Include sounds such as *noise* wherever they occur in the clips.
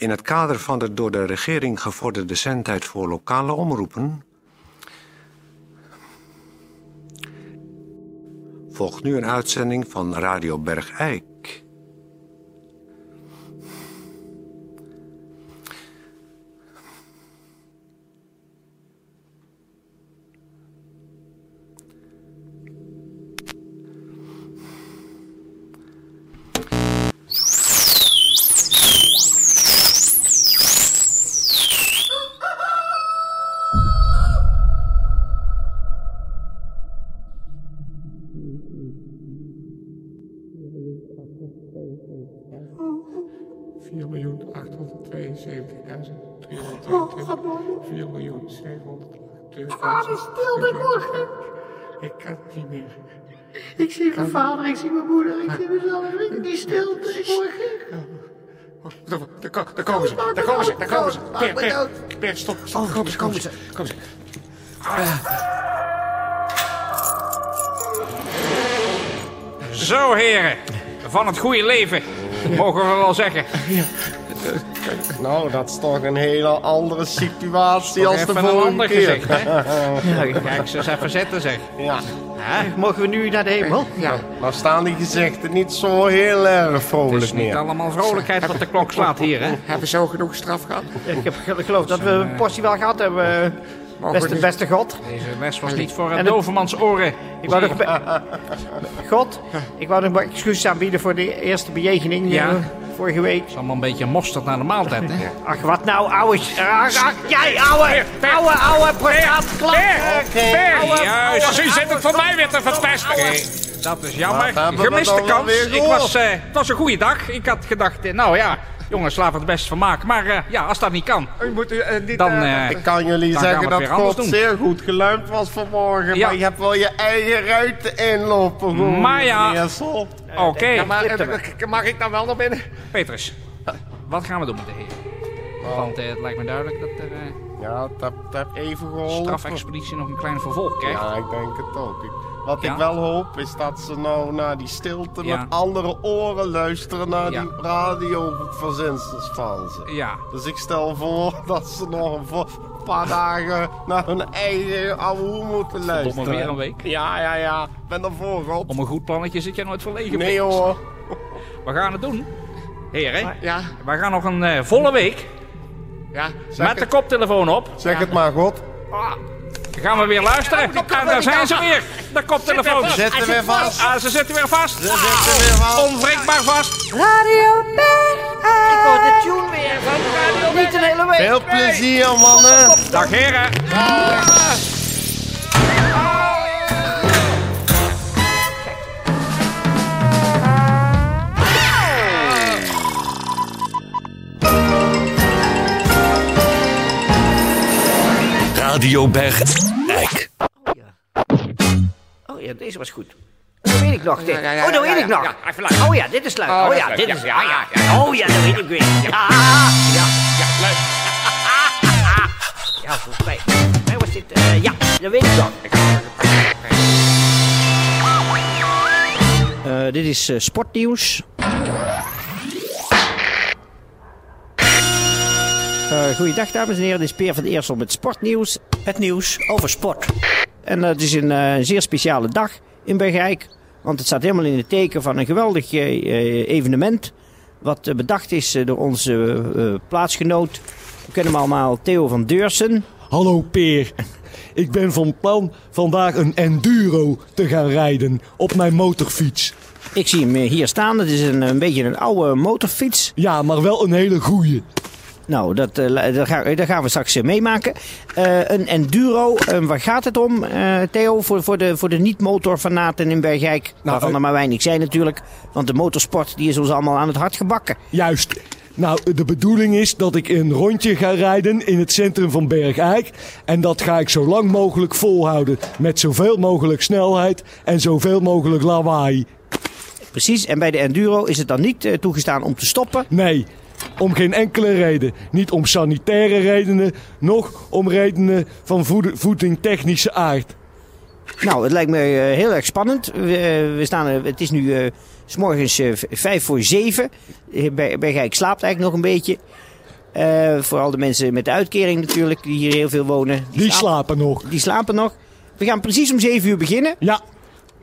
In het kader van de door de regering gevorderde zendtijd voor lokale omroepen volgt nu een uitzending van Radio Bergijk. Zie mijn vader, ik zie mijn moeder, ik zie mezelf. Ik die stilte morgen. Daar, daar, ko- daar komen ze, daar komen ze, daar komen ze. Per, stop, stop, Oh, komen ze, komen ze. Komen ze. Zo, heren. Van het goede leven. Mogen we wel zeggen. Nou, dat is toch een hele andere situatie als de Even een vorige ander keer. gezicht, hè? *laughs* Kijk, ze eens even zitten, zeg. Ja, Hè? Mogen we nu naar de hemel? Ja, maar staan die gezichten niet zo heel erg Het vrolijk is niet meer. allemaal vrolijkheid wat de klok slaat hier, hè? hebben ze zo genoeg straf gehad? Ik heb ge- geloof dat we een portie wel gehad hebben. Mogen Beste, we beste God. Deze les was niet voor En een het- dovermans oren. Ik wou nog *laughs* God, ik wou nog maar excuses aanbieden voor de eerste bejegening Ja. Eh, vorige week. Het is allemaal een beetje mosterd naar de maaltijd, hè? *laughs* Ach, wat nou, ouwe... Ach, ach, jij, ouwe, ouwe, ouwe, praatklap. Per, juist. U zit het van mij weer te verpesten. Oké, dat is jammer. Gemiste kans. Ik was, eh, het was een goede dag. Ik had gedacht, eh, nou ja, jongens, laten we het best van maken. Maar eh, ja, als dat niet kan, moet u eh, niet... dan... eh, Ik kan jullie Dan zeggen dat God doen. zeer goed geluimd was vanmorgen. Ja. Maar je hebt wel je eigen ruiten inlopen. gewoon, Maar ja. meneer Sol. Oké, ja, maar mag ik dan wel naar binnen? Petrus, wat gaan we doen met de heer? Want het lijkt me duidelijk dat er eh Ja, dat dat heeft even geholpen. strafexpeditie nog een klein vervolg krijgt. Ja, ik denk het ook. Ik- Wat Ja. ik wel hoop is dat ze nou naar die stilte Ja. met andere oren luisteren naar Ja. die radioverzinsels van ze. Ja, Dus ik stel voor dat ze nog een paar dagen naar hun eigen ouwe hoe moeten luisteren. weer een week. Ja, ja, ja. Ik ben ervoor, God. om een goed plannetje zit je nooit verlegen. Nee hoor. We gaan het doen. Heren, Ja, we gaan nog een eh, volle week ja. met de koptelefoon op. Zeg het maar, God. Gaan we weer luisteren. En daar zijn ze weer. De koptelefoon. Ze zitten weer vast. Ah, ze zitten weer vast. Ze zitten weer vast. Onwrikbaar vast. Radio Ik hoor de tune weer van Radio Niet een hele week. Veel plezier, mannen. Dag heren. Radio Bergijk. Oh ja, deze was goed. Dat weet ik nog. dit. Ja, ja, ja, oh, dat ja, weet ik ja, nog. ja, even. Oh ja, dit is leuk. Oh, Oh, ja, dit Ja, is... ja, ja, ja. ja. Oh ja, dat weet ik weer. Ja, ja, Ja, leuk. ja, volgens mij. Volgens mij was dit... eh, ja, dat weet ik nog. Eh, dit is eh, sportnieuws. Eh goeiedag dames en heren, dit is Peer van de Eersel met sportnieuws. Het nieuws over sport. En eh, het is een eh, zeer speciale dag in Bergijk. Want het staat helemaal in het teken van een geweldig evenement. Wat bedacht is door onze eh, plaatsgenoot. We kennen hem allemaal, Theo van Deursen. Hallo Peer. Ik ben van plan vandaag een enduro te gaan rijden op mijn motorfiets. Ik zie hem hier staan. Het is een, een beetje een oude motorfiets. Ja, maar wel een hele goeie. Nou, dat, eh, dat, gaan, dat gaan we straks eh, meemaken. Eh, een enduro, waar gaat het om, Theo? Voor, voor de, voor de niet-motorfanaten in Bergijk. waarvan eh, er maar weinig zijn natuurlijk. Want de motorsport die is ons allemaal aan het hart gebakken. Juist. Nou, de bedoeling is dat ik een rondje ga rijden in het centrum van Bergijk. En dat ga ik zo lang mogelijk volhouden. Met zoveel mogelijk snelheid en zoveel mogelijk lawaai. Precies, en bij de enduro is het dan niet toegestaan om te stoppen. Nee, om geen enkele reden. Niet om sanitaire redenen, nog om redenen van voed- voedingtechnische aard. Nou, het lijkt me eh, heel erg spannend. We, eh, we staan, het is nu eh, s morgens v- vijf voor zeven. Ber- Bergijk slaapt eigenlijk nog een beetje. Eh, vooral de mensen met de uitkering natuurlijk, die hier heel veel wonen. Die slapen nog. Die slapen nog. We gaan precies om 7 uur beginnen. Ja,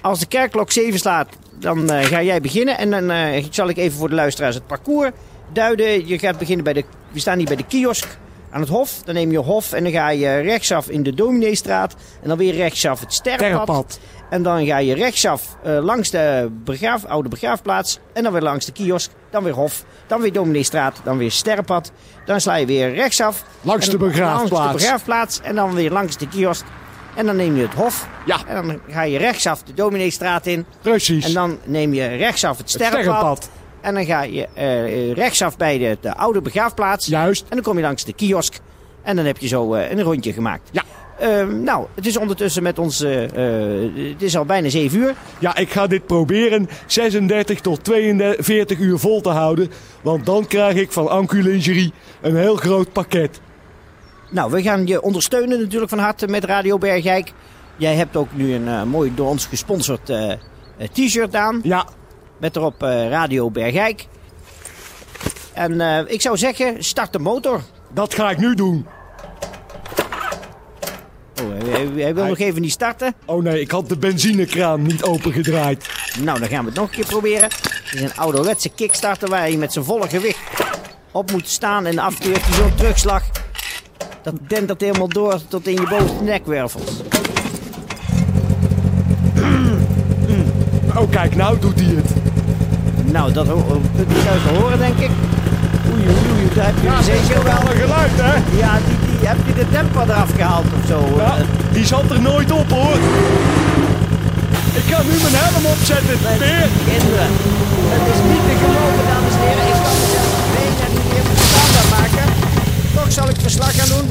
Als de kerkklok 7 slaat, dan ga jij beginnen. En dan zal ik even voor de luisteraars het parcours duiden. Je gaat beginnen bij de... We staan hier bij de kiosk aan het Hof. Dan neem je Hof en dan ga je rechtsaf in de Domineestraat. En dan weer rechtsaf het Sterrenpad. Sterrenpad. En dan ga je rechtsaf eh, langs de begraaf, oude begraafplaats. En dan weer langs de kiosk. Dan weer Hof. Dan weer Domineestraat. Dan weer Sterrenpad. Dan sla je weer rechtsaf. Langs de begraafplaats. Langs de begraafplaats. En dan weer langs de kiosk. En dan neem je het Hof. Ja. En dan ga je rechtsaf de Domineestraat in. precies. En dan neem je rechtsaf het het sterrenpad. En dan ga je eh, rechtsaf bij de, de oude begraafplaats. Juist. En dan kom je langs de kiosk. En dan heb je zo eh, een rondje gemaakt. Ja. Ehm, nou, het is ondertussen met ons... eh, het is al bijna 7 uur. Ja, ik ga dit proberen 36 tot 42 uur vol te houden. Want dan krijg ik van Ancu Lingerie een heel groot pakket. Nou, we gaan je ondersteunen natuurlijk van harte met Radio Bergijk. Jij hebt ook nu een mooi door ons gesponsord t-shirt aan. Ja, Met erop eh, Radio Bergijk. En eh, ik zou zeggen, start de motor. dat ga ik nu doen. Oh, hij, wil Hij- nog even niet starten. Oh nee, ik had de benzinekraan niet opengedraaid. Nou, dan gaan we het nog een keer proberen. Het is een ouderwetse kickstarter waar je met zijn volle gewicht op moet staan. En af en toe heeft hij zo'n terugslag. Dat dendert helemaal door tot in je bovenste nekwervels. Oh kijk, nou doet hij het. Nou, dat kunt u thuis wel horen, denk ik. Oei, oei, oei, daar heb je ja, zeker wel. Een geluid, hè? Ja, die, die, heb je de temper eraf gehaald of zo? Ja, die zat er nooit op, hoor. Ik ga nu mijn helm opzetten, Peer. Kinderen, het is niet te geloven, dames en heren. Ik kan mezelf bijna niet meer verstaanbaar maken. Toch zal ik verslag gaan doen.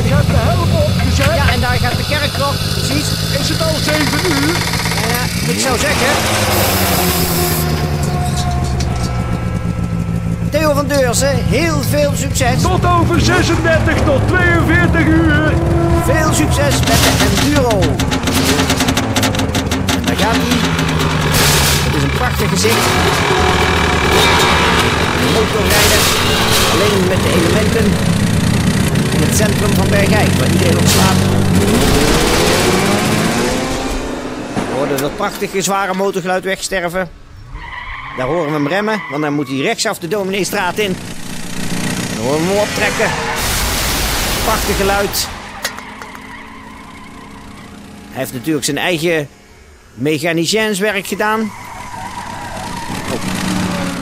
Ik heb de helm opgezet. Ja, en daar gaat de kerkklok, precies. Is het al 7 uur? Ja, ik zou zeggen... Theo van Deurzen, heel veel succes. Tot over 36 tot 42 uur. Veel succes met de Enduro. Daar gaat hij. Het is een prachtig gezicht. Een motorrijder. Alleen met de elementen. In het centrum van Bergijk, waar iedereen op slaat. We hoorden dat prachtige zware motorgeluid wegsterven. Daar horen we hem remmen, want dan moet hij rechtsaf de Domineestraat in. Dan horen we hem optrekken. Prachtig geluid. Hij heeft natuurlijk zijn eigen mechaniciënswerk gedaan. Oh.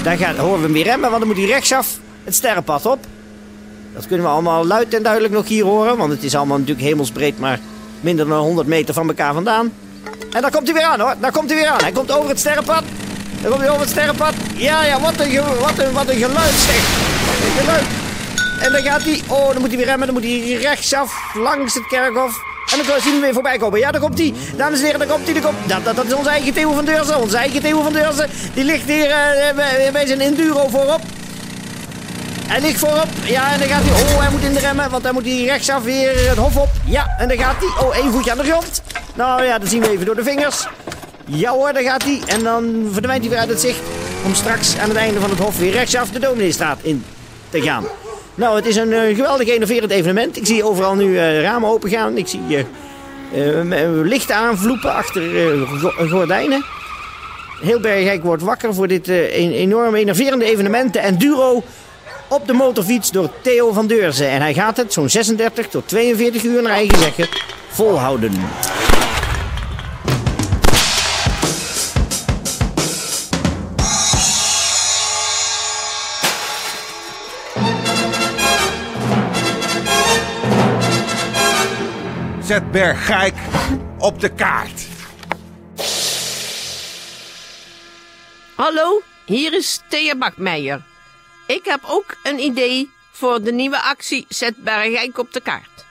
Daar gaat, horen we hem weer remmen, want dan moet hij rechtsaf het sterrenpad op. Dat kunnen we allemaal luid en duidelijk nog hier horen, want het is allemaal natuurlijk hemelsbreed, maar minder dan 100 meter van elkaar vandaan. En daar komt hij weer aan hoor, daar komt hij weer aan. Hij komt over het sterrenpad. Daar komt hij over het sterrenpad. Ja, ja, wat een, wat een, wat een geluid zeg. Wat een geluid. En dan gaat hij, oh, dan moet hij weer remmen. Dan moet hij rechtsaf langs het kerkhof. En dan zien we hem weer voorbij komen. Ja, daar komt hij. Dames en heren, daar komt hij. Komt, dat, dat, dat is onze eigen Theo van Deurzen. Onze eigen Theo van Deurzen. Die ligt hier eh, bij, zijn enduro voorop. Hij ligt voorop. Ja, en dan gaat hij. Oh, hij moet in de remmen. Want dan moet hij rechtsaf weer het hof op. Ja, en dan gaat hij. Oh, één voetje aan de grond. Nou ja, dat zien we even door de vingers. Ja hoor, daar gaat hij. En dan verdwijnt hij weer uit het zicht. Om straks aan het einde van het hof weer rechtsaf de Domineestraat in te gaan. Nou, het is een eh, geweldig innoverend evenement. Ik zie overal nu eh, ramen open gaan. Ik zie eh, eh, lichten aanvloepen achter go- gordijnen. Heel Bergijk wordt wakker voor dit enorm enerverende evenement. De Enduro op de motorfiets door Theo van Deurzen. En hij gaat het zo'n 36 tot 42 uur naar eigen zeggen volhouden. Zet Bergijk op de kaart. Hallo, hier is Thea Bakmeijer. Ik heb ook een idee voor de nieuwe actie Zet Bergijk op de kaart.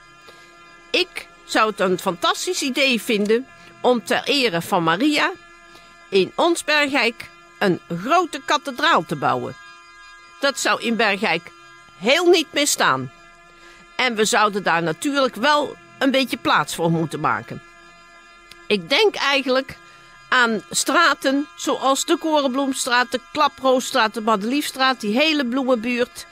Ik zou het een fantastisch idee vinden om ter ere van Maria in ons Bergijk een grote kathedraal te bouwen. Dat zou in Bergijk heel niet misstaan. En we zouden daar natuurlijk wel een beetje plaats voor moeten maken. Ik denk eigenlijk aan straten zoals de Korenbloemstraat, de Klaproosstraat, de Madeliefstraat, die hele bloemenbuurt.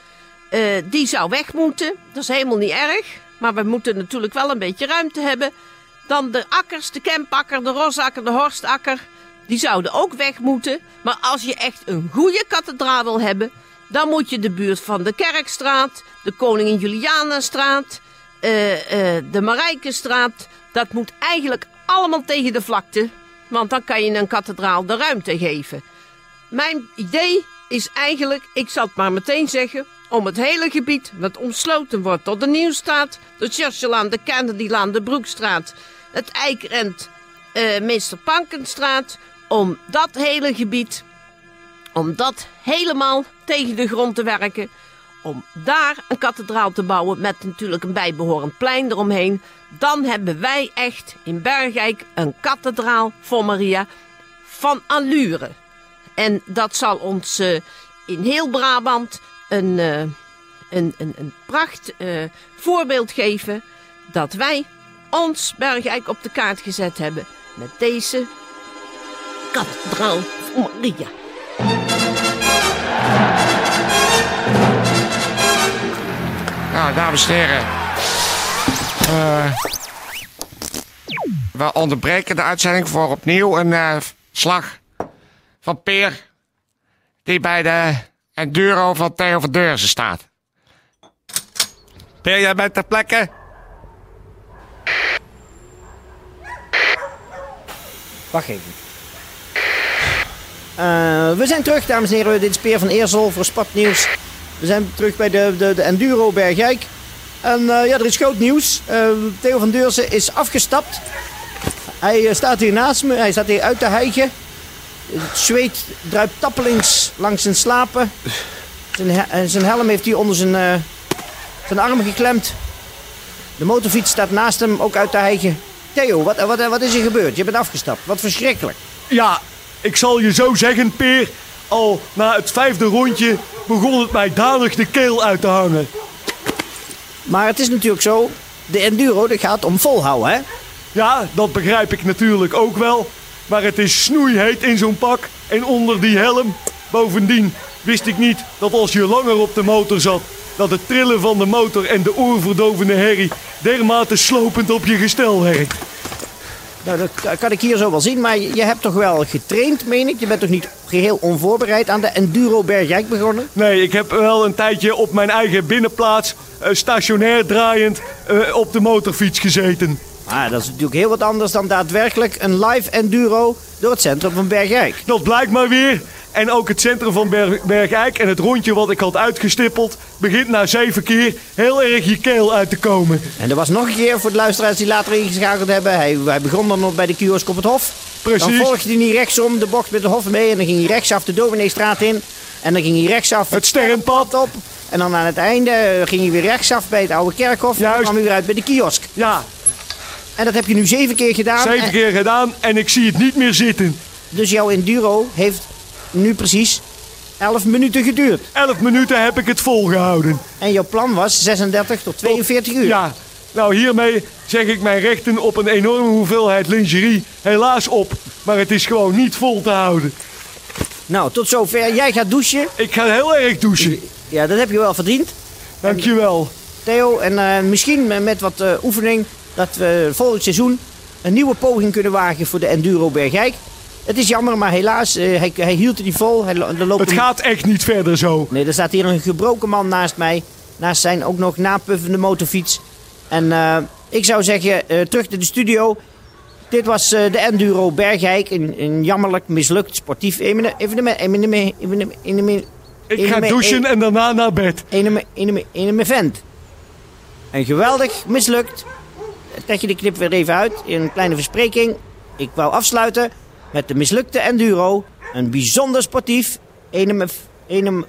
eh, die zou weg moeten. Dat is helemaal niet erg. Maar we moeten natuurlijk wel een beetje ruimte hebben. Dan de akkers, de kempakker, de rosakker, de horstakker. Die zouden ook weg moeten. Maar als je echt een goede kathedraal wil hebben... dan moet je de buurt van de Kerkstraat... de Koningin Julianastraat... eh, eh, de Marijkenstraat... dat moet eigenlijk allemaal tegen de vlakte. Want dan kan je een kathedraal de ruimte geven. Mijn idee is eigenlijk, ik zal het maar meteen zeggen... om het hele gebied wat omsloten wordt tot de Nieuwstraat... de Churchillaan, de Kennedylaan, de Broekstraat... het Eikrent, eh Meester Pankenstraat... om dat hele gebied, om dat helemaal tegen de grond te werken... om daar een kathedraal te bouwen met natuurlijk een bijbehorend plein eromheen... dan hebben wij echt in Bergijk een kathedraal voor Maria van allure... En dat zal ons eh, in heel Brabant een, eh, een, een, pracht eh, voorbeeld geven dat wij ons Bergijk op de kaart gezet hebben met deze kathedraal van Maria. Dames en heren. Eh, we onderbreken de uitzending voor opnieuw een eh, slag van Peer. Die bij de Enduro van Theo van Deurzen staat. Peer, jij bent ter plekke? Wacht even. Eh, we zijn terug, dames en heren. Dit is Peer van Eersel voor Sportnieuws. We zijn terug bij de, de, de Enduro Bergijk. En eh, ja, er is groot nieuws. Eh, Theo van Deurzen is afgestapt. Hij eh, staat hier naast me. Hij staat hier uit te hijgen. Het zweet druipt tappelings langs zijn slapen. Zijn, he- zijn helm heeft hij onder zijn, zijn arm geklemd. De motorfiets staat naast hem, ook uit te hijgen. Theo, wat, wat, wat is er gebeurd? Je bent afgestapt. Wat verschrikkelijk. Ja, ik zal je zo zeggen, Peer. Al na het vijfde rondje begon het mij danig de keel uit te hangen. Maar het is natuurlijk zo, de enduro dat gaat om volhouden, hè? Ja, dat begrijp ik natuurlijk ook wel. Maar het is snoeiheet in zo'n pak en onder die helm. Bovendien wist ik niet dat als je langer op de motor zat... dat het trillen van de motor en de oorverdovende herrie... dermate slopend op je gestel werkt. Nou, dat ka- kan ik hier zo wel zien, maar je hebt toch wel getraind, meen ik? Je bent toch niet geheel onvoorbereid aan de Enduro Bergijk begonnen? Nee, ik heb wel een tijdje op mijn eigen binnenplaats... eh, stationair draaiend eh, op de motorfiets gezeten. Ah, dat is natuurlijk heel wat anders dan daadwerkelijk een live enduro door het centrum van Bergijk. Dat blijkt maar weer. En ook het centrum van Berg, Bergijk en het rondje wat ik had uitgestippeld... begint na zeven keer heel erg je keel uit te komen. En er was nog een keer voor de luisteraars die later ingeschakeld hebben. Hij, hij begon dan nog bij de kiosk op het Hof. Precies. Dan volgde hij niet rechtsom de bocht met de Hof mee. En dan ging hij rechtsaf de Domineestraat in. En dan ging hij rechtsaf Het sterrenpad. op. En dan aan het einde ging hij weer rechtsaf bij het oude kerkhof. En dan kwam hij weer uit bij de kiosk. Ja, En dat heb je nu zeven keer gedaan. zeven En- keer gedaan en ik zie het niet meer zitten. Dus jouw enduro heeft nu precies 11 minuten geduurd. Elf minuten heb ik het volgehouden. En jouw plan was 36 tot 42 uur. Ja, nou hiermee zeg ik mijn rechten op een enorme hoeveelheid lingerie helaas op. Maar het is gewoon niet vol te houden. Nou, tot zover. Jij gaat douchen. Ik ga heel erg douchen. Ja, dat heb je wel verdiend, Dankjewel. Theo. En eh, misschien met- wat eh, oefening dat we volgend seizoen een nieuwe poging kunnen wagen voor de Enduro Bergijk. Het is jammer, maar helaas, eh, hij, hij hield het niet vol. Hij, er loopt Het een- gaat echt niet verder zo. Nee, er staat hier een gebroken man naast mij. Naast zijn ook nog napuffende motorfiets. En ik zou zeggen, terug naar de studio. Dit was de Enduro Bergijk. Een, een jammerlijk mislukt sportief evenement. Ik ga douchen en daarna naar bed. evenement- evenement- Een geweldig mislukt. Trek je de knip weer even uit in een kleine verspreking. Ik wou afsluiten met de mislukte Enduro. Een bijzonder sportief. Enem, enem,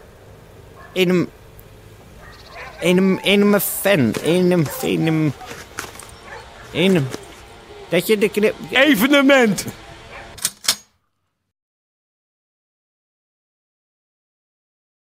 enem, enem, enem fan. Enem, enem, enem. Dat je de knip... Evenement.